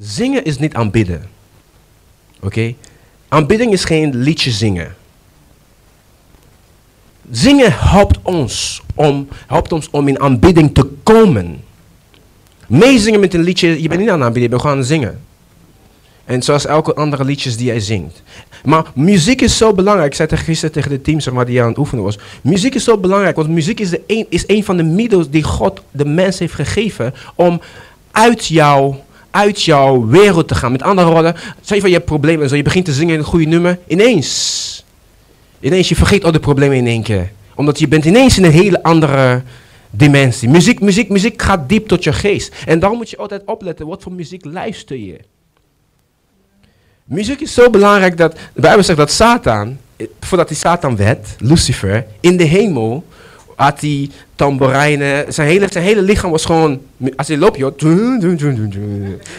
Zingen is niet aanbidden. Oké? Aanbidding is geen liedje zingen. Zingen helpt ons om, helpt ons om in aanbidding te komen. Meezingen met een liedje, je bent niet aan het aanbieden, je bent gewoon aan zingen. En zoals elke andere liedjes die hij zingt. Maar muziek is zo belangrijk. Ik zei tegen gisteren tegen de team zeg maar, die aan het oefenen was. Muziek is zo belangrijk, want muziek is, de een, is een van de middelen die God de mens heeft gegeven om uit jouw, uit jouw wereld te gaan. Met andere woorden, zeg je van je hebt problemen en zo, je begint te zingen in een goede nummer. Ineens. Ineens, je vergeet al de problemen in één keer. Omdat je bent ineens in een hele andere dimensie. Muziek, muziek, muziek gaat diep tot je geest. En daarom moet je altijd opletten, wat voor muziek luister je. Muziek is zo belangrijk dat de Bijbel zegt dat Satan, eh, voordat hij Satan werd, Lucifer, in de hemel had hij tamboerijnen. Zijn hele, zijn hele lichaam was gewoon, als hij loopt, joh.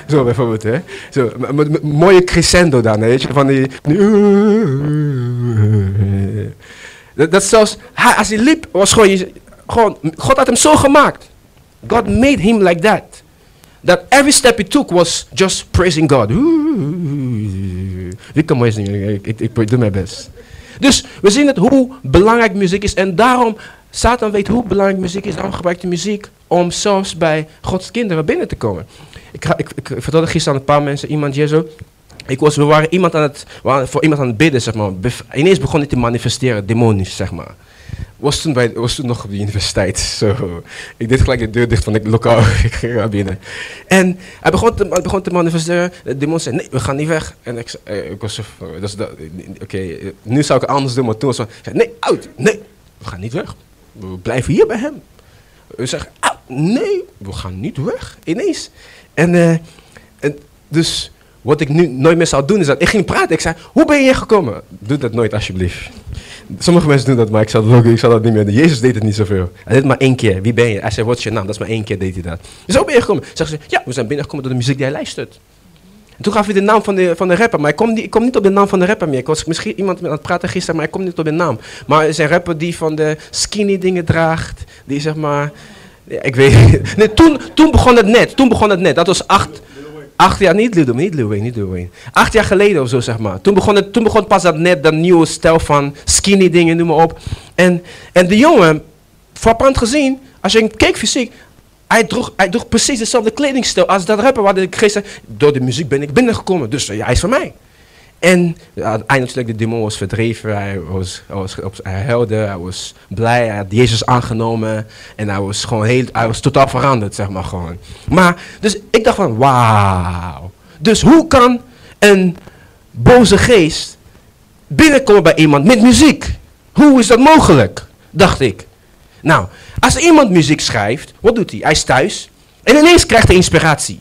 Zo bijvoorbeeld, hè. Zo, mooie crescendo dan, weet je, van die... Dat, dat zelfs, als hij liep, was gewoon, gewoon, God had hem zo gemaakt. God made him like that. That every step he took was just praising God. Ik kan mooi zingen, ik doe mijn best. Dus we zien het hoe belangrijk muziek is. En daarom, Satan weet hoe belangrijk muziek is. Daarom gebruikt hij muziek om zelfs bij Gods kinderen binnen te komen. Ik, ik, ik, vertelde gisteren aan een paar mensen, iemand hier zo. Ik was, we waren, iemand aan het, voor iemand aan het bidden, zeg maar. Ineens begon hij te manifesteren, demonisch, zeg maar was toen, bij, was toen nog op de universiteit. Zo. Ik deed gelijk de deur dicht van het lokaal. ik ging naar binnen. En hij begon te, hij begon te manifesteren. De zei, nee, we gaan niet weg. En ik, eh, ik was zo oké, nu zou ik het anders doen. Maar toen was hij, nee, uit, nee, we gaan niet weg. We blijven hier bij hem. We zeggen, nee, we gaan niet weg. Ineens. En, uh, en dus wat ik nu nooit meer zou doen is dat ik ging praten. Ik zei, hoe ben je hier gekomen? Doe dat nooit alsjeblieft. Sommige mensen doen dat, maar ik zal dat, ook, ik zal dat niet meer doen. Jezus deed het niet zoveel. Hij deed maar één keer. Wie ben je? Hij zei, wat is je naam? Dat is maar één keer deed hij dat. Zo ben je gekomen. Zeggen ze, ja, we zijn binnengekomen door de muziek die hij luistert. En toen gaf hij de naam van de, van de rapper, maar ik kom, niet, ik kom niet op de naam van de rapper meer. Ik was misschien iemand aan het praten gisteren, maar ik kom niet op de naam. Maar het is een rapper die van de skinny dingen draagt, die zeg maar... Ik weet nee, toen, toen begon het net, toen begon het net. Dat was acht, Acht jaar, niet Lil niet Lil niet. Acht jaar geleden of zo, zeg maar. Toen begon, het, toen begon pas dat net, dat nieuwe stijl van skinny dingen, noem maar op. En, en de jongen, frappant gezien, als je keek fysiek, hij droeg, hij droeg precies dezelfde kledingstijl als dat rapper waar ik gisteren, door de muziek ben ik binnengekomen. Dus ja, hij is van mij. En uiteindelijk de demon was verdreven, hij, was, hij, was, hij huilde, hij was blij, hij had Jezus aangenomen en hij was gewoon heel, hij was totaal veranderd, zeg maar gewoon. Maar, dus ik dacht van, wauw. Dus hoe kan een boze geest binnenkomen bij iemand met muziek? Hoe is dat mogelijk? Dacht ik. Nou, als iemand muziek schrijft, wat doet hij? Hij is thuis en ineens krijgt hij inspiratie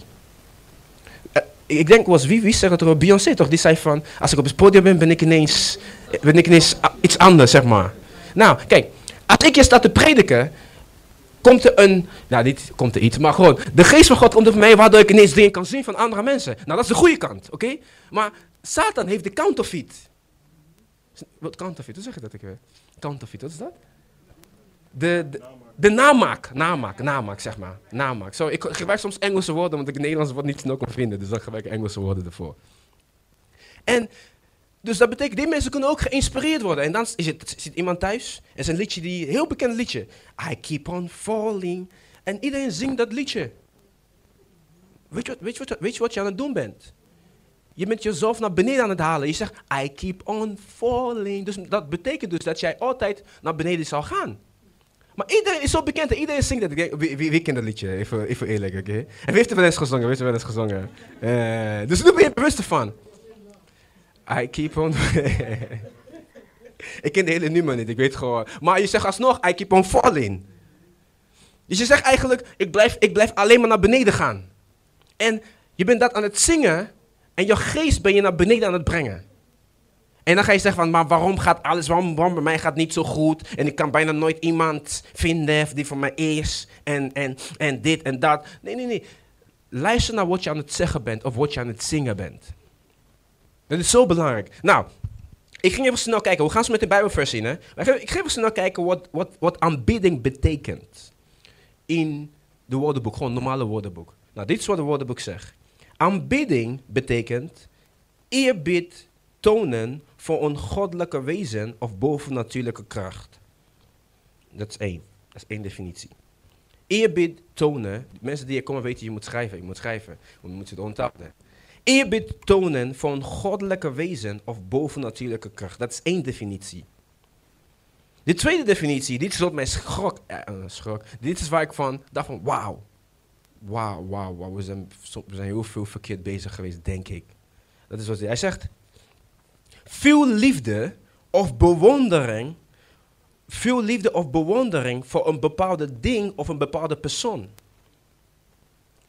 ik denk was wie, wie zegt het er? Beyoncé toch? Die zei van, als ik op het podium ben, ben ik ineens, ben ik ineens iets anders, zeg maar. Nou, kijk, als ik je sta te prediken, komt er een, nou niet komt er iets, maar gewoon, de geest van God komt voor mij, waardoor ik ineens dingen kan zien van andere mensen. Nou, dat is de goede kant, oké? Maar Satan heeft de counterfeit. Wat counterfeit, hoe zeg je dat ik weer? Counterfeit, wat is dat? De, de, de namaak, namaak, zeg maar. Namaak. Zo, ik gebruik soms Engelse woorden, want ik Nederlandse woord niet snel kan vinden. Dus dan gebruik ik Engelse woorden ervoor. En dus dat betekent, die mensen kunnen ook geïnspireerd worden. En dan het, zit iemand thuis, en een liedje, die, heel bekend liedje. I keep on falling. En iedereen zingt dat liedje. Weet je, wat, weet, je wat, weet je wat je aan het doen bent? Je bent jezelf naar beneden aan het halen. Je zegt, I keep on falling. Dus dat betekent dus dat jij altijd naar beneden zal gaan. Maar iedereen is zo bekend en iedereen zingt dat. Wie, wie, kent dat liedje? Even, even eerlijk, oké? En wie heeft er wel eens gezongen? Wie heeft er wel eens gezongen? Uh, dus nu ben je bewust ervan. I keep on... ik ken de hele nummer niet, ik weet gewoon... Maar je zegt alsnog, I keep on falling. Dus je zegt eigenlijk, ik blijf, ik blijf alleen maar naar beneden gaan. En je bent dat aan het zingen en je geest ben je naar beneden aan het brengen. En dan ga je zeggen van, maar waarom gaat alles, waarom, bij mij gaat niet zo goed? En ik kan bijna nooit iemand vinden die voor mij is. En, en, en dit en dat. Nee, nee, nee. Luister naar wat je aan het zeggen bent of wat je aan het zingen bent. Dat is zo belangrijk. Nou, ik ging even snel kijken. We gaan ze met de Bijbelvers zien. Hè? Ik ga even snel kijken wat, wat, wat aanbidding betekent. In de woordenboek, gewoon een normale woordenboek. Nou, dit is wat de woordenboek zegt. Aanbidding betekent eerbied tonen voor een goddelijke wezen of bovennatuurlijke kracht. Dat is één. Dat is één definitie. Eerbied tonen, mensen die hier komen weten, je moet schrijven, je moet schrijven, je moet het onthouden. Eerbied tonen voor een goddelijke wezen of bovennatuurlijke kracht. Dat is één definitie. De tweede definitie, dit is wat mij schrok, eh, eh, schrok. Dit is waar ik van dacht van, wauw. Wauw, wauw. We zijn, we zijn heel veel verkeerd bezig geweest, denk ik. Dat is wat hij zegt. Veel liefde of bewondering, veel liefde of bewondering voor een bepaalde ding of een bepaalde persoon.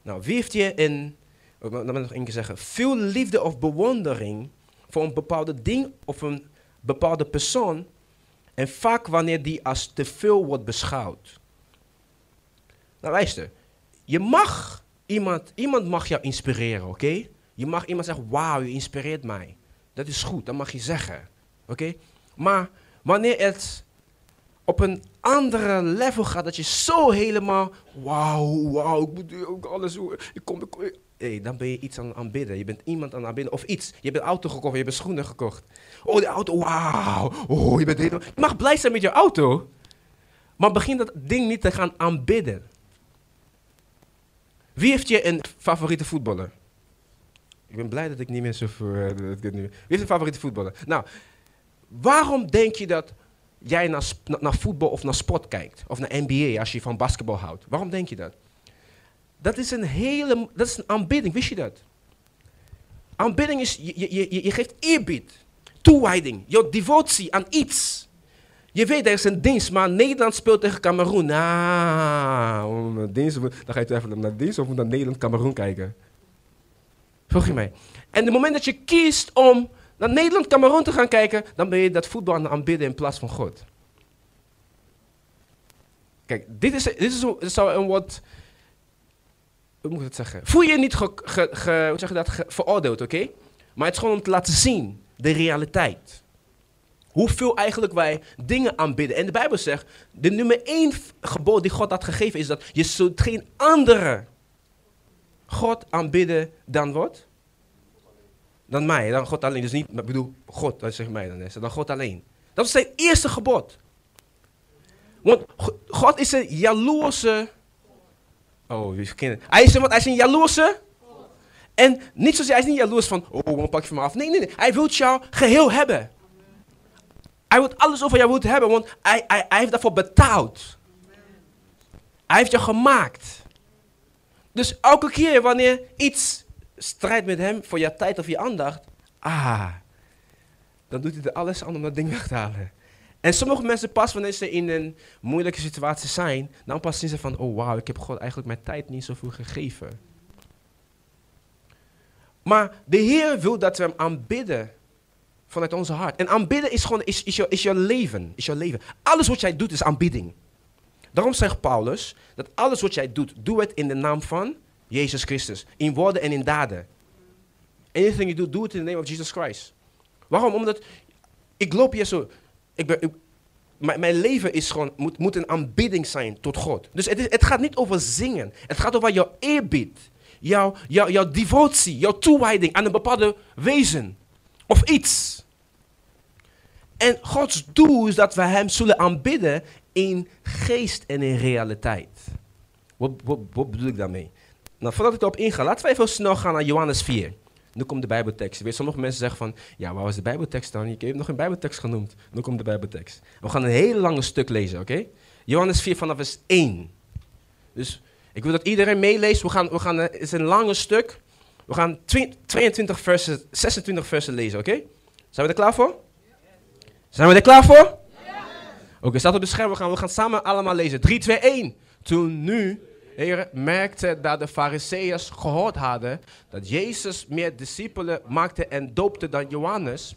Nou, wie heeft je in, oh, dan wil ik nog één keer zeggen, veel liefde of bewondering voor een bepaalde ding of een bepaalde persoon en vaak wanneer die als te veel wordt beschouwd. Nou luister, je mag iemand, iemand mag jou inspireren, oké? Je mag iemand zeggen, wauw, je inspireert mij. Dat is goed, dat mag je zeggen, oké? Maar wanneer het op een andere level gaat, dat je zo helemaal, wauw, wauw, ik moet ook alles. Ik kom, ik kom, hey, dan ben je iets aan het. Je bent iemand aan het aanbidden. Of iets. Je hebt een auto gekocht, je hebt schoenen gekocht. Oh, die auto, wauw. Oh, je bent helemaal... Je mag blij zijn met je auto. Maar begin dat ding niet te gaan aanbidden. Wie heeft je een favoriete voetballer? Ik ben blij dat ik niet meer zo voor... Uh, Wie heeft een favoriete voetballer? Nou, waarom denk je dat jij naar, naar voetbal of naar sport kijkt? Of naar NBA als je van basketbal houdt? Waarom denk je dat? Dat is een hele, dat is een aanbidding, wist je dat? Aanbidding is, je, je, je, je geeft eerbied, toewijding, je devotie aan iets. Je weet, er is een dienst, maar Nederland speelt tegen Cameroen. Dienst, dan ga je even naar dienst of naar Nederland-Cameroen kijken. Volg je mij? En het moment dat je kiest om naar Nederland-Cameroen te gaan kijken, dan ben je dat voetbal aan aanbidden in plaats van God. Kijk, dit is, dit is, dit is een wat hoe moet ik het zeggen? Voel je niet ge, ge, hoe zeg je dat, veroordeeld, oké? Maar het is gewoon om te laten zien, de realiteit. Hoeveel eigenlijk wij dingen aanbidden. En de Bijbel zegt, de nummer één gebod die God had gegeven is dat je zult geen andere God aanbidden dan wat? Dan mij, dan God alleen. Dus niet, ik bedoel, God, dat zegt mij dan, dan God alleen. Dat is zijn eerste gebod. Want God is een jaloerse Oh, kennen. Hij is, hij is een jaloerse. En niet zozeer, hij is niet jaloers van, oh, dan pak je van me af. Nee, nee, nee. Hij wil jou geheel hebben. Hij wil alles over jou hebben, want hij, hij, hij heeft daarvoor betaald. Hij heeft jou gemaakt. Dus elke keer wanneer iets strijdt met hem voor je tijd of je aandacht, ah, dan doet hij er alles aan om dat ding weg te halen. En sommige mensen pas wanneer ze in een moeilijke situatie zijn, dan pas zien ze van, oh wauw, ik heb God eigenlijk mijn tijd niet zoveel gegeven. Maar de Heer wil dat we hem aanbidden vanuit onze hart. En aanbidden is gewoon, is, is, je, is je leven, is je leven. Alles wat jij doet is aanbidding. Daarom zegt Paulus dat alles wat jij doet, doe het in de naam van Jezus Christus. In woorden en in daden. Anything you do, do it in the name of Jesus Christ. Waarom? Omdat ik loop hier zo ik ben, mijn, leven is gewoon, moet, moet een aanbidding zijn tot God. Dus het, het gaat niet over zingen. Het gaat over jouw eerbied. Jouw, jouw, jouw devotie, jouw toewijding aan een bepaalde wezen. Of iets. En Gods doel is dat we Hem zullen aanbidden in geest en in realiteit. Wat, wat, bedoel ik daarmee? Nou, voordat ik erop inga, laten we even snel gaan naar Johannes 4. Nu komt de Bijbeltekst. Weet, sommige mensen zeggen van, ja, waar was de Bijbeltekst dan? Ik heb nog een Bijbeltekst genoemd. Nu komt de Bijbeltekst. We gaan een heel lange stuk lezen, oké? Johannes 4 vanaf vers 1. Dus ik wil dat iedereen meeleest. We gaan, we gaan, het is een lange stuk. We gaan 22 versen, 26 versen lezen, oké? Zijn we er klaar voor? Zijn we er klaar voor? Oké, staat op het scherm. We gaan, we gaan samen allemaal lezen. 3, 2, 1. Toen nu Heer, merkte dat de Fariseeërs gehoord hadden dat Jezus meer discipelen maakte en doopte dan Johannes.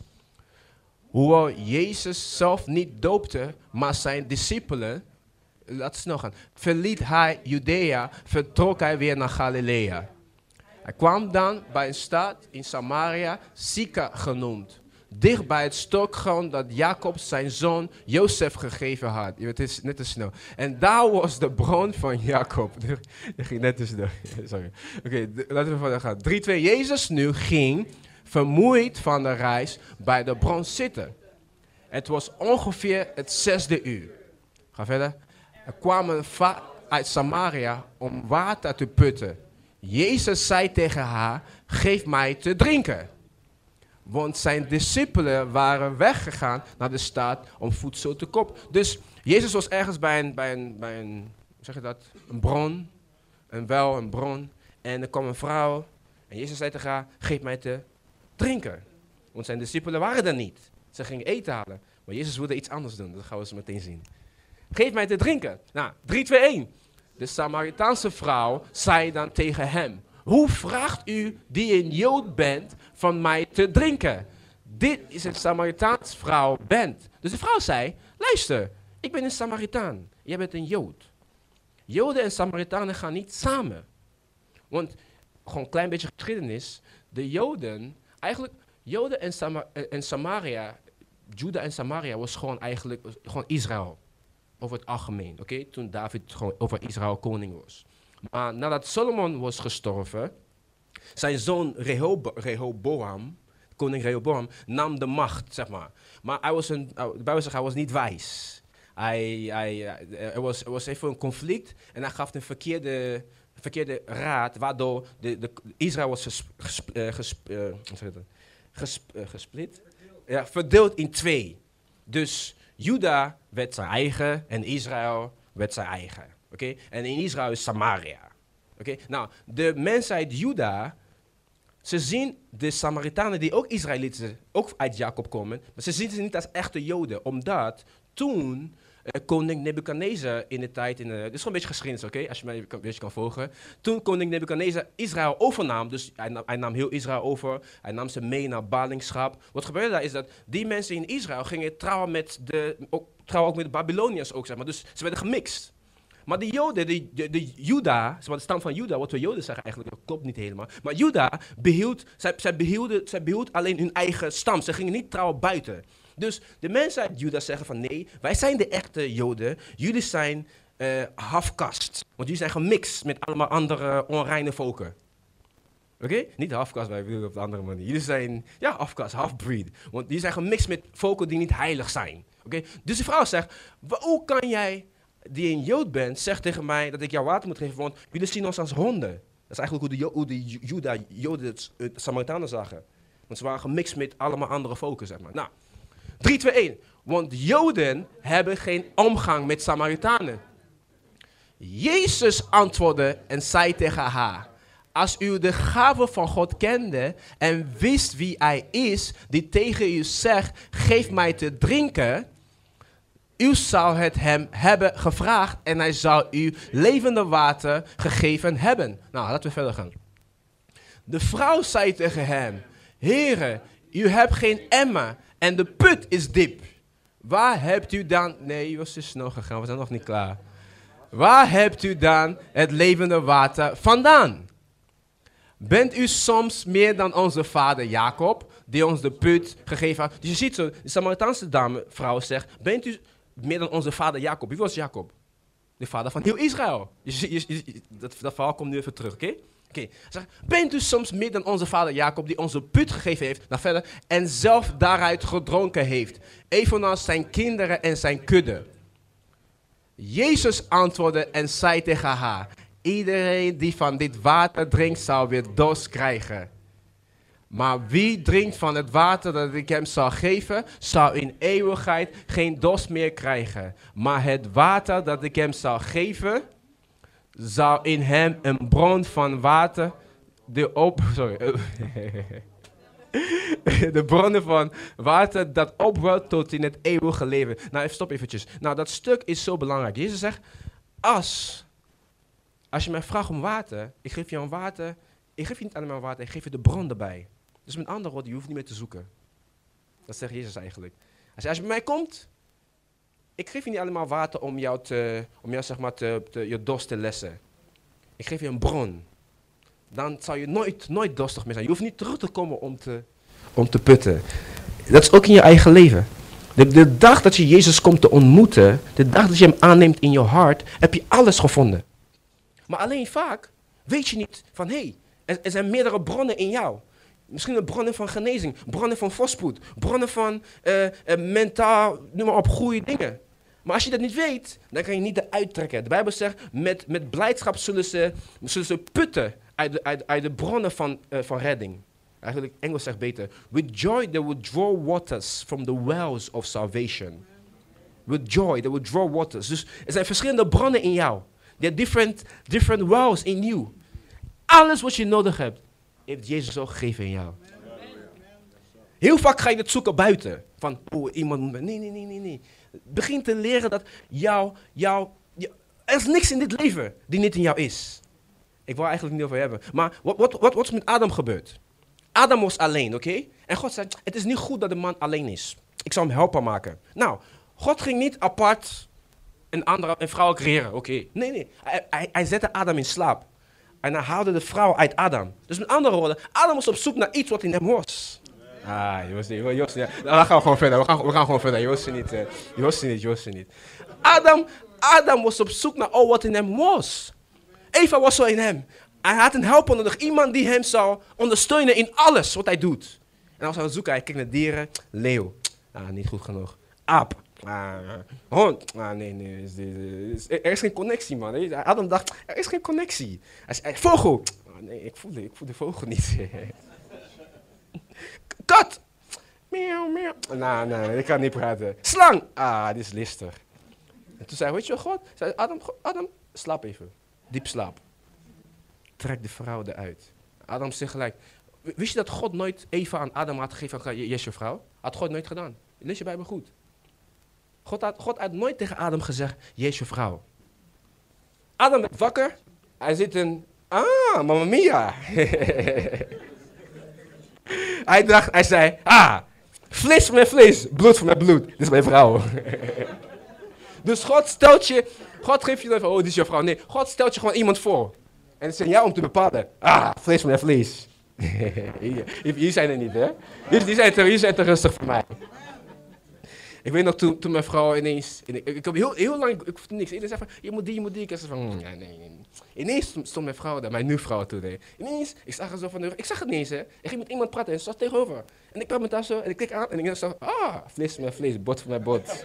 Hoewel Jezus zelf niet doopte, maar zijn discipelen, laat snel gaan, verliet hij Judea, vertrok hij weer naar Galilea. Hij kwam dan bij een stad in Samaria, Sika genoemd. Dicht bij het stokgrond dat Jacob zijn zoon Jozef gegeven had. Het is net te snel. En daar was de bron van Jacob. Ging net te snel. Oké, laten we verder gaan. 3, 2. Jezus nu ging, vermoeid van de reis, bij de bron zitten. Het was ongeveer het zesde uur. Ga verder. Er kwamen uit Samaria om water te putten. Jezus zei tegen haar, geef mij te drinken. Want zijn discipelen waren weggegaan naar de stad om voedsel te kopen. Dus Jezus was ergens bij een, bij een, bij een, zeg je dat, een bron, een wel, een bron. En er kwam een vrouw en Jezus zei tegen haar, geef mij te drinken. Want zijn discipelen waren er niet. Ze gingen eten halen. Maar Jezus wilde iets anders doen, dat gaan we zo meteen zien. Geef mij te drinken. Nou, 3, 2, 1. De Samaritaanse vrouw zei dan tegen hem, hoe vraagt u, die een Jood bent, van mij te drinken? Dit is een Samaritaans vrouw bent. Dus de vrouw zei, luister, ik ben een Samaritaan. Jij bent een Jood. Joden en Samaritanen gaan niet samen. Want, gewoon een klein beetje geschiedenis. De Joden, eigenlijk, Joden en, en Samaria, Juda en Samaria was gewoon eigenlijk gewoon Israël. Over het algemeen, oké? Toen David gewoon over Israël koning was. Maar nadat Solomon was gestorven, zijn zoon Rehoboam, koning Rehoboam, nam de macht, zeg maar. Maar hij was een, de Bijbel hij was niet wijs. Hij, hij, er, was, er was even een conflict en hij gaf een verkeerde, verkeerde raad, waardoor de, de, Israël was gesp, gesp, uh, gesplit, ja, verdeeld in twee. Dus Juda werd zijn eigen en Israël werd zijn eigen. Oké? En in Israël is Samaria. Oké? Nou, de mensheid Juda, ze zien de Samaritanen die ook Israëlieten, ook uit Jacob komen, maar ze zien ze niet als echte Joden, omdat toen uh, koning Nebuchadnezzar in de tijd, in de, dit is gewoon een beetje geschiedenis, oké, als je mij een beetje kan volgen. Toen koning Nebuchadnezzar Israël overnam, dus hij nam, hij nam, heel Israël over, hij nam ze mee naar ballingschap. Wat gebeurde daar is dat die mensen in Israël gingen trouwen met de, ook, trouwen ook met de Babyloniërs ook, zeg maar. Dus ze werden gemixt. Maar de Joden, de, de, de de stam van Juda, wat we Joden zeggen eigenlijk, dat klopt niet helemaal. Maar Juda behield, zij, behielden, zij behield alleen hun eigen stam. Ze gingen niet trouwen buiten. Dus de mensen uit Juda zeggen van nee, wij zijn de echte Joden. Jullie zijn uh, halfkast. Want jullie zijn gemixt met allemaal andere onreine volken. Oké? Niet halfkast, wij willen op de andere manier. Jullie zijn, ja, halfkast, halfbreed. Want jullie zijn gemixt met volken die niet heilig zijn. Oké? Dus de vrouw zegt, hoe kan jij, die een Jood bent, zegt tegen mij dat ik jou water moet geven, want jullie zien ons als honden. Dat is eigenlijk hoe de, hoe de de Samaritanen zagen. Want ze waren gemixt met allemaal andere volken, zeg maar. Nou, 3, 2, 1. Want Joden hebben geen omgang met Samaritanen. Jezus antwoordde en zei tegen haar: Als u de gave van God kende en wist wie hij is, die tegen u zegt: Geef mij te drinken. U zou het hem hebben gevraagd en hij zou u levende water gegeven hebben. Nou, laten we verder gaan. De vrouw zei tegen hem: Heere, u hebt geen emmer en de put is diep. Waar hebt u dan... Nee, je was te snel gegaan, we zijn nog niet klaar. Waar hebt u dan het levende water vandaan? Bent u soms meer dan onze vader Jacob, die ons de put gegeven had? Dus je ziet zo, de Samaritaanse dame, vrouw zegt, bent u meer dan onze vader Jacob? Wie was Jacob? De vader van heel Israël. Je, dat, verhaal komt nu even terug, oké? Oké, bent u soms meer dan onze vader Jacob, die onze put gegeven heeft, naar verder, en zelf daaruit gedronken heeft, evenals zijn kinderen en zijn kudde? Jezus antwoordde en zei tegen haar, iedereen die van dit water drinkt, zal weer dorst krijgen. Maar wie drinkt van het water dat ik hem zal geven, zal in eeuwigheid geen dorst meer krijgen. Maar het water dat ik hem zal geven, zou in hem een bron van water de op, sorry, de bronnen van water dat opwelt tot in het eeuwige leven. Nou, even stop eventjes. Nou, dat stuk is zo belangrijk. Jezus zegt, als, als je mij vraagt om water, ik geef je een water, ik geef je niet alleen maar water, ik geef je de bron erbij. Dus met andere woorden, je hoeft niet meer te zoeken. Dat zegt Jezus eigenlijk. Als je, als je bij mij komt, ik geef je niet allemaal water om jou, te, om jou zeg maar te, te, je dorst te lessen. Ik geef je een bron. Dan zal je nooit, nooit dorstig meer zijn. Je hoeft niet terug te komen om te, om te putten. Dat is ook in je eigen leven. De, de dag dat je Jezus komt te ontmoeten, de dag dat je hem aanneemt in je hart, heb je alles gevonden. Maar alleen vaak weet je niet van hé, hey, er zijn meerdere bronnen in jou. Misschien bronnen van genezing, bronnen van voorspoed, bronnen van eh, eh, mentaal, noem maar op, goede dingen. Maar als je dat niet weet, dan kan je niet eruit trekken. De Bijbel zegt, met, met blijdschap zullen ze, zullen ze putten uit de, uit, uit de bronnen van, uh, van redding. Eigenlijk, Engels zegt beter. With joy they will draw waters from the wells of salvation. With joy they will draw waters. Dus er zijn verschillende bronnen in jou. There are different, different wells in you. Alles wat je nodig hebt, heeft Jezus al gegeven in jou. Heel vaak ga je het zoeken buiten. Van, oh, iemand. Nee, nee, nee, nee, nee. Begin te leren dat jou, jou, er is niks in dit leven die niet in jou is. Ik wil eigenlijk niet over hebben. Maar wat, wat, wat, wat is met Adam gebeurd? Adam was alleen, oké? En God zei, het is niet goed dat de man alleen is. Ik zal hem helpen maken. Nou, God ging niet apart een, andere, een vrouw creëren, oké? Nee, nee. Hij, hij, zette Adam in slaap. En hij haalde de vrouw uit Adam. Dus met andere woorden, Adam was op zoek naar iets wat in hem was. Ah, was. Je was niet. Nou, dan gaan we gewoon verder. We gaan, we gaan gewoon verder. Er niet. Was er niet. Er niet. Adam, Adam was op zoek naar al wat in hem was. Eva was zo in hem. Hij had een helper nodig. Iemand die hem zou ondersteunen in alles wat hij doet. En als hij zoeken, hij kijkt naar dieren. Leeuw. Ah, niet goed genoeg. Aap. Ah, hond. Ah, nee, nee. Er is geen connectie, man. Adam dacht, er is geen connectie. Hij zei, vogel. Ah, nee, ik voel, ik voel de vogel niet. Kat! Miauw, miauw. Nou, nee, ik kan niet praten. Slang! Ah, dit is listig. En toen zei weet je God? Zei Adam, Adam, slaap even. Diep slaap. Trek de vrouw eruit. Adam zegt gelijk, wist je dat God nooit Eva aan Adam had gegeven, is je vrouw? Had God nooit gedaan. Lees je Bijbel goed. God had, God had nooit tegen Adam gezegd, je is je vrouw. Adam werd wakker. Hij zit in, ah, mamma mia. hij dacht, hij zei, ah, vlees van mijn vlees, bloed van mijn bloed. Dit is mijn vrouw. dus God stelt je, God geeft je dan van, oh, dit is je vrouw. Nee, God stelt je gewoon iemand voor. En het is jou om te bepalen, ah, vlees van mijn vlees. hier, zijn er niet, hè? Hier, zijn, te, hier zijn te rustig voor mij. Ik weet nog toen, toen mijn vrouw ineens. Ik, ik heb heel, heel lang. Ik hoefde niks. Iedereen zei van: je moet die, je moet die. Ik zei van: mm, ja, nee, nee. Ineens stond mijn vrouw daar, mijn nu vrouw toen. Hè. Ineens, ik zag haar zo van de Ik zag het niet eens, hè. Ik ging met iemand praten en ze zat tegenover. En ik kwam met haar zo en ik kijk aan en ik dacht: ah, vlees van mijn vlees, bot van mijn bot.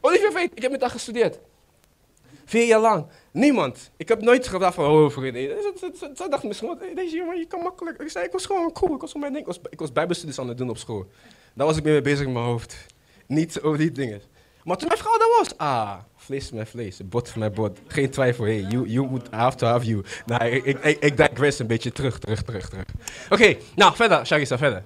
Olivier weet, ik heb met haar gestudeerd. Vier jaar lang. Niemand. Ik heb nooit gedacht van, oh, vrienden. Ze dacht misschien, deze jongen, je kan makkelijk. Ik zei, ik was gewoon cool. Ik was, mijn. Ik was, ik was bijbestudies aan het doen op school. Daar was ik mee bezig in mijn hoofd. Niet over die dingen. Maar toen mijn vrouw daar was, ah, vlees mijn vlees, bot van mijn bot. Geen twijfel, hey, you, you would have to have you. Nou, ik, ik, ik, ik digress een beetje terug, terug, terug, terug. Oké, nou, verder, Shagisa, verder.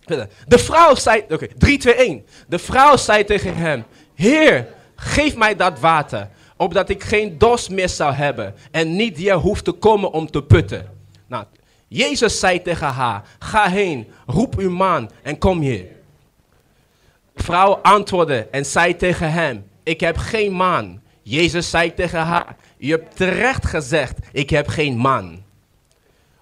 Verder. De vrouw zei, oké, okay, 3, 2, 1. De vrouw zei tegen hem, Heer, geef mij dat water opdat ik geen dorst meer zou hebben en niet hier hoef te komen om te putten. Nou, Jezus zei tegen haar, ga heen, roep uw man en kom hier. Vrouw antwoordde en zei tegen hem, ik heb geen man. Jezus zei tegen haar, je hebt terecht gezegd, ik heb geen man.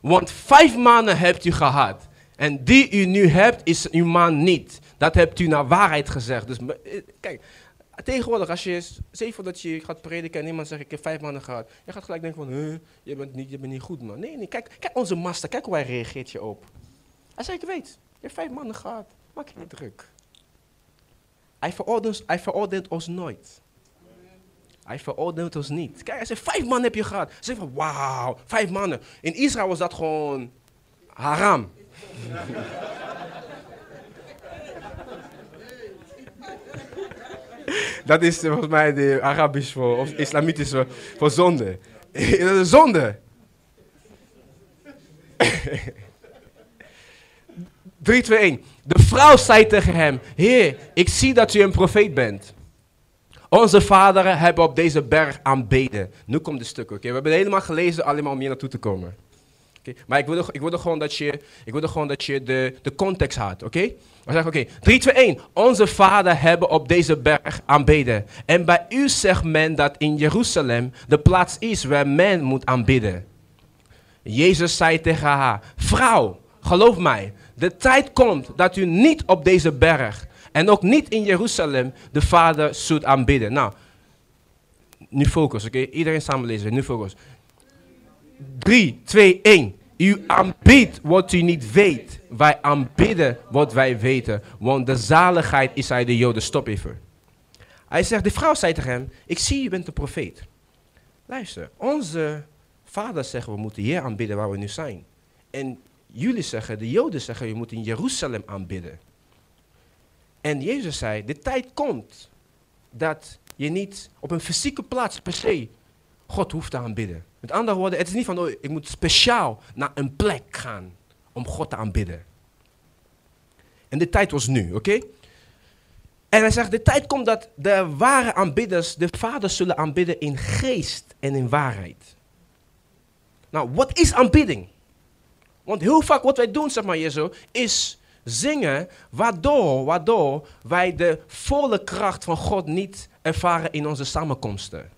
Want vijf mannen hebt u gehad. En die u nu hebt, is uw man niet. Dat hebt u naar waarheid gezegd. Dus eh, kijk, Tegenwoordig, als je zeven dat je gaat prediken en iemand zegt ik heb vijf mannen gehad. Je gaat gelijk denken van, je, bent niet, je bent niet goed man. Nee, nee, kijk, kijk onze master, kijk hoe hij reageert je op. Hij zegt, ik weet, je hebt vijf mannen gehad, maak je niet druk. Hij veroordeelt, hij veroordeelt ons nooit. Hij veroordeelt ons niet. Kijk, hij zegt, vijf mannen heb je gehad. Ze zegt wauw, vijf mannen. In Israël was dat gewoon haram. dat is volgens mij de Arabisch voor, of islamitisch voor, zonde. dat is zonde. 3, 2, 1. De vrouw zei tegen hem: Heer, ik zie dat u een profeet bent. Onze vaderen hebben op deze berg aanbeden. Nu komt het stuk, oké? We hebben helemaal gelezen, allemaal om hier naartoe te komen. Maar ik wil, ik gewoon dat je, ik wil gewoon dat je de, de context had, oké? We zeggen, oké, 3, 2, 1. Onze vader hebben op deze berg aanbeden. En bij u zegt men dat in Jeruzalem de plaats is waar men moet aanbidden. Jezus zei tegen haar, vrouw, geloof mij, de tijd komt dat u niet op deze berg en ook niet in Jeruzalem de Vader zult aanbidden. Nou, nu focus, oké? Iedereen samen lezen, nu focus. 3, 2, 1. U aanbidt wat u niet weet. Wij aanbidden wat wij weten. Want de zaligheid is hij de Joden. Stop even. Hij zegt, de vrouw zei tegen hem, ik zie je bent een profeet. Luister, onze vaders zeggen we moeten hier aanbidden waar we nu zijn. En jullie zeggen, de Joden zeggen, je moet in Jeruzalem aanbidden. En Jezus zei, de tijd komt dat je niet op een fysieke plaats per se God hoeft te aanbidden. Met andere woorden, het is niet van, oh, ik moet speciaal naar een plek gaan om God te aanbidden. En de tijd was nu, oké? En hij zegt, de tijd komt dat de ware aanbidders de Vader zullen aanbidden in geest en in waarheid. Nou, wat is aanbidding? Want heel vaak wat wij doen, zeg maar hier zo, is zingen, waardoor, waardoor wij de volle kracht van God niet ervaren in onze samenkomsten.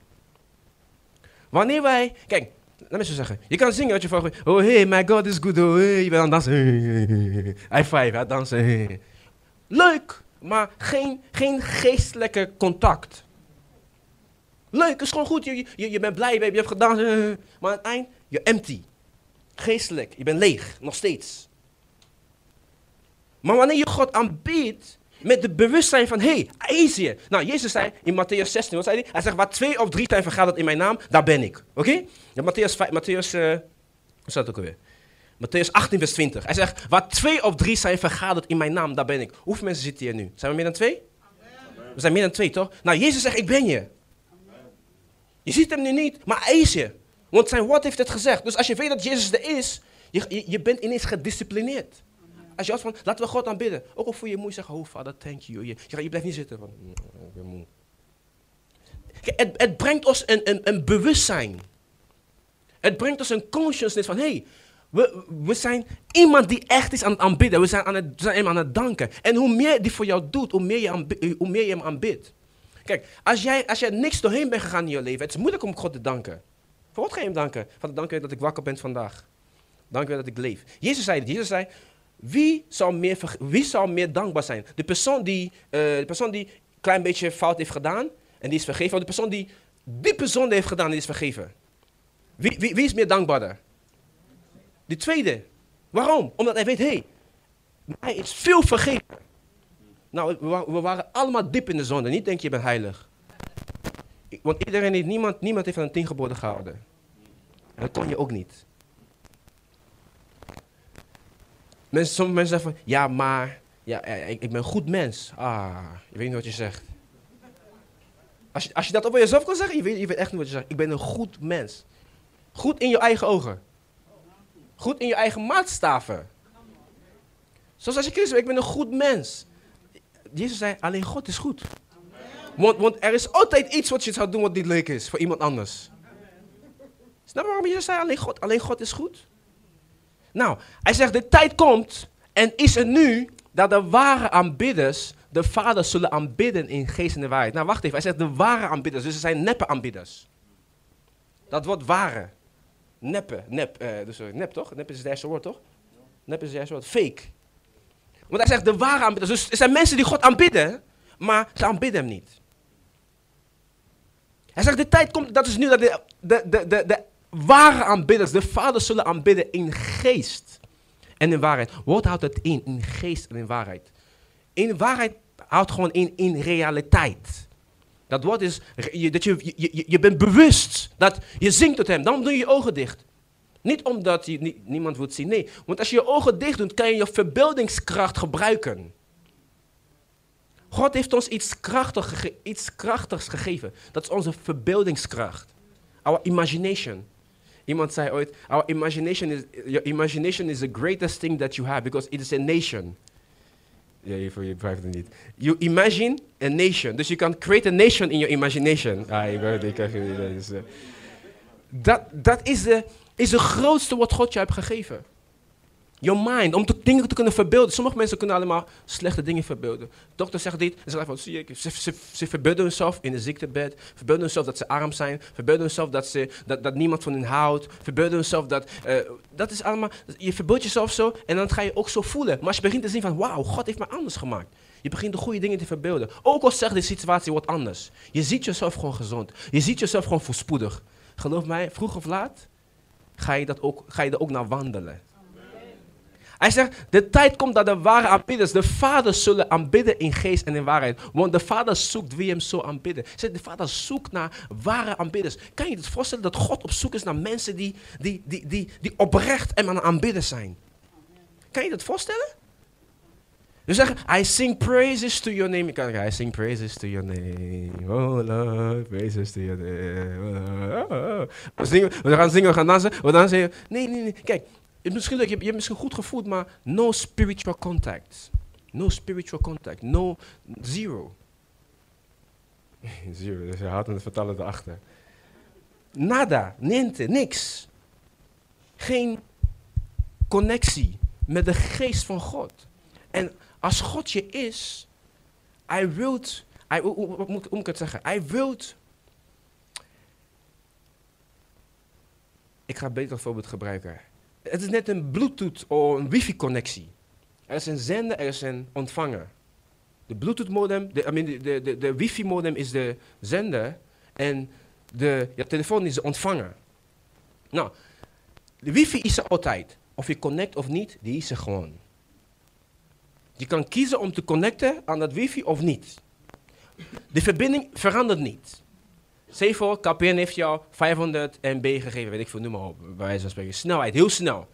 Wanneer wij, kijk, laat me zo zeggen, je kan zingen wat je van, oh hey, my God is good, oh hey, je bent aan het dansen, high five, hè, dansen. Leuk, maar geen, geen geestelijke contact. Leuk, is gewoon goed, je, je, je bent blij, je hebt gedanst, maar aan het eind, je empty. Geestelijk, je bent leeg, nog steeds. Maar wanneer je God aanbiedt met het bewustzijn van, hé, hey, hier. Nou, Jezus zei in Matthäus 16, wat zei hij? Hij zegt, waar twee of drie zijn vergaderd in mijn naam, daar ben ik. Oké? Ja, Matthäus, Matthäus uh, wat staat het ook alweer? Matthäus 18, vers 20. Hij zegt, waar twee of drie zijn vergaderd in mijn naam, daar ben ik. Hoeveel mensen zitten hier nu? Zijn we meer dan twee? Amen. We zijn meer dan twee, toch? Nou, Jezus zegt, ik ben je. Je ziet hem nu niet, maar hij is je. Want zijn woord heeft het gezegd. Dus als je weet dat Jezus er is, je, je, je bent ineens gedisciplineerd. Als je als van, laten we God aanbidden. Ook al voel je moe, zeg, oh vader, thank you. Je, je, je blijft niet zitten van, ik ben moe. Het, het brengt ons een, een, een bewustzijn. Het brengt ons een consciousness van, hey, we, we zijn iemand die echt is aan het aanbidden. We zijn, aan het, zijn hem aan het danken. En hoe meer die voor jou doet, hoe meer je, hoe meer je hem aanbidt. Kijk, als jij, als jij niks doorheen bent gegaan in je leven, het is moeilijk om God te danken. Voor wat ga je hem danken? Vader, dank u dat ik wakker ben vandaag. Dank u dat ik leef. Jezus zei het. Jezus zei, wie zal meer, wie meer dankbaar zijn? De persoon die uh, de persoon die een klein beetje fout heeft gedaan en die is vergeven. Of de persoon die diepe zonde heeft gedaan en die is vergeven. Wie, wie, wie is meer dankbaarder? De tweede. Waarom? Omdat hij weet, hé, hey, mij is veel vergeven. Nou, we, we, waren allemaal diep in de zonde. Niet denk je, bent heilig. Want iedereen heeft, niemand, niemand heeft aan een tien geboden gehouden. En dat kon je ook niet. Mensen, sommige mensen zeggen van, ja, maar ja, ik, ik ben een goed mens. Ah, je weet niet wat je zegt. Als je, als je dat over jezelf kan zeggen, je weet, je weet echt niet wat je zegt. Ik ben een goed mens. Goed in je eigen ogen. Goed in je eigen maatstaven. Zoals als je Christus bent, ik ben een goed mens. Jezus zei, alleen God is goed. Want, want er is altijd iets wat je zou doen wat niet leuk is voor iemand anders. Snap je waarom Jezus zei, alleen God, alleen God is goed? Nou, hij zegt, de tijd komt en is er nu dat de ware aanbidders de Vader zullen aanbidden in geest en de waarheid. Nou, wacht even. Hij zegt de ware aanbidders, dus er zijn neppe aanbidders. Dat wordt ware. Neppe, nep, uh, dus, nep toch? Nep is het eerste woord toch? Nep is het eerste woord. Fake. Want hij zegt de ware aanbidders. Dus er zijn mensen die God aanbidden, maar ze aanbidden hem niet. Hij zegt de tijd komt, dat is nu dat de, de, de, de ware aanbidders de Vader zullen aanbidden in geest en in waarheid. Wat houdt het in? In geest en in waarheid. In waarheid houdt gewoon in, in realiteit. Dat woord is dat je, je, je bent bewust dat je zingt tot hem. Dan doe je je ogen dicht. Niet omdat je, niemand wil zien, nee. Want als je je ogen dicht doet, kan je je verbeeldingskracht gebruiken. God heeft ons iets, krachtig, iets krachtigs gegeven. Dat is onze verbeeldingskracht. Our imagination. Iemand zei ooit, our imagination is, your imagination is the greatest thing that you have because it is a nation. Ja, je begrijpt het niet. You imagine a nation. Dus je kan create a nation in your imagination. Ah, ik weet het. Dat, dat is de, is de grootste wat God je hebt gegeven. Your mind, om dingen te kunnen verbeelden. Sommige mensen kunnen allemaal slechte dingen verbeelden. Dokter zegt dit, ze zeggen zie ik, verbeelden hunzelf in een ziektebed, verbeelden hunzelf dat ze arm zijn, verbeelden hunzelf dat, ze, dat, dat niemand van hen houdt, verbeelden hunzelf dat, uh, dat is allemaal, je verbeeldt jezelf zo en dan ga je ook zo voelen. Maar als je begint te zien van, wauw, God heeft mij anders gemaakt. Je begint de goede dingen te verbeelden. Ook al zegt de situatie wat anders. Je ziet jezelf gewoon gezond. Je ziet jezelf gewoon voorspoedig. Geloof mij, vroeg of laat ga je, dat ook, ga je er ook naar wandelen. Hij zegt, de tijd komt dat de ware aanbidders de Vader zullen aanbidden in geest en in waarheid. Want de Vader zoekt wie hem zo aanbidden. Zegt, de Vader zoekt naar ware aanbidders. Kan je je voorstellen dat God op zoek is naar mensen die, die, die, die, die oprecht en aan aanbidden zijn? Kan je dat voorstellen? Dus zeggen, I sing praises to your name. Kan I sing praises to your name. Oh Lord, praises to your name. Oh, oh, oh. We, zingen, we gaan zingen, we gaan dansen. We dan zeggen, nee, nee, nee. Kijk, misschien, je, je hebt misschien goed gevoeld, maar no spiritual contact. No spiritual contact. No, zero. zero, dus je haalt het vertalen erachter. Nada, niente, niks. Geen connectie met de geest van God. En als God je is, hij wilt, hij, hoe, hoe, hoe, moet ik het zeggen? Hij wilt, ik ga beter voorbeeld gebruiken. Het is net een Bluetooth of een wifi-connectie. Er is een zender, er is een ontvanger. De Bluetooth-modem, de, I mean, de, de, de, de wifi-modem is de zender en de ja, telefoon is de ontvanger. Nou, de wifi is er altijd. Of je connect of niet, die is er gewoon. Je kan kiezen om te connecten aan dat wifi of niet. De verbinding verandert niet. Zeg voor, KPN heeft jou 500 MB gegeven, weet ik veel, noem maar op, bij wijze van spreken. Snelheid, heel snel.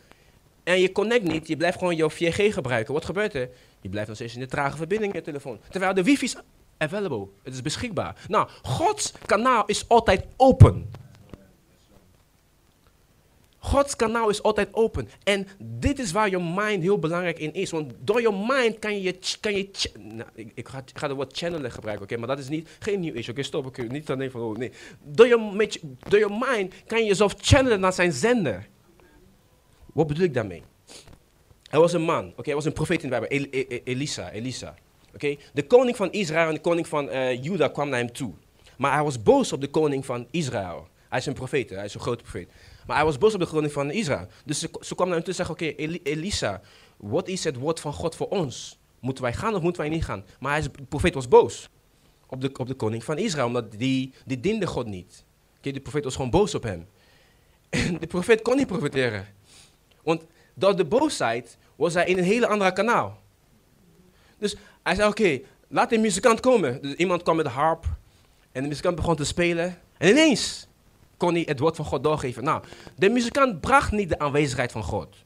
En je connect niet, je blijft gewoon jouw 4G gebruiken. Wat gebeurt er? Je blijft nog steeds in de trage verbinding in je telefoon. Terwijl de wifi is available, het is beschikbaar. Nou, Gods kanaal is altijd open. Gods kanaal is altijd open. En dit is waar je mind heel belangrijk in is. Want door je mind kan je... Kan je nou, ik, ik, ga, ik ga het woord channelen gebruiken, oké? Maar dat is niet, geen nieuw issue. Oké, stop. Oké, niet dan van, oh nee. Door je, door je mind kan je jezelf channelen naar zijn zender. Wat bedoel ik daarmee? Er was een man, oké? hij was een profeet in de Bijbel. El, El, Elisa, Elisa. Oké? De koning van Israël en de koning van uh, Juda kwam naar hem toe. Maar hij was boos op de koning van Israël. Hij is een profeet, hij is een grote profeet. Maar hij was boos op de koning van Israël. Dus ze, ze kwam naar hem toe en oké, Elisa, wat is het woord van God voor ons? Moeten wij gaan of moeten wij niet gaan? Maar hij, de profeet was boos op de, op de koning van Israël, omdat die, die diende God niet. Okay, de profeet was gewoon boos op hem. En de profeet kon niet profiteren. Want door de boosheid was hij in een hele andere kanaal. Dus hij zei, oké, laat de muzikant komen. Dus iemand kwam met de harp en de muzikant begon te spelen. En ineens kon hij het woord van God doorgeven. Nou, de muzikant bracht niet de aanwezigheid van God.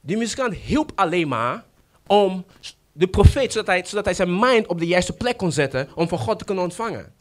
Die muzikant hielp alleen maar om de profeet, zodat hij, zodat hij zijn mind op de juiste plek kon zetten om van God te kunnen ontvangen.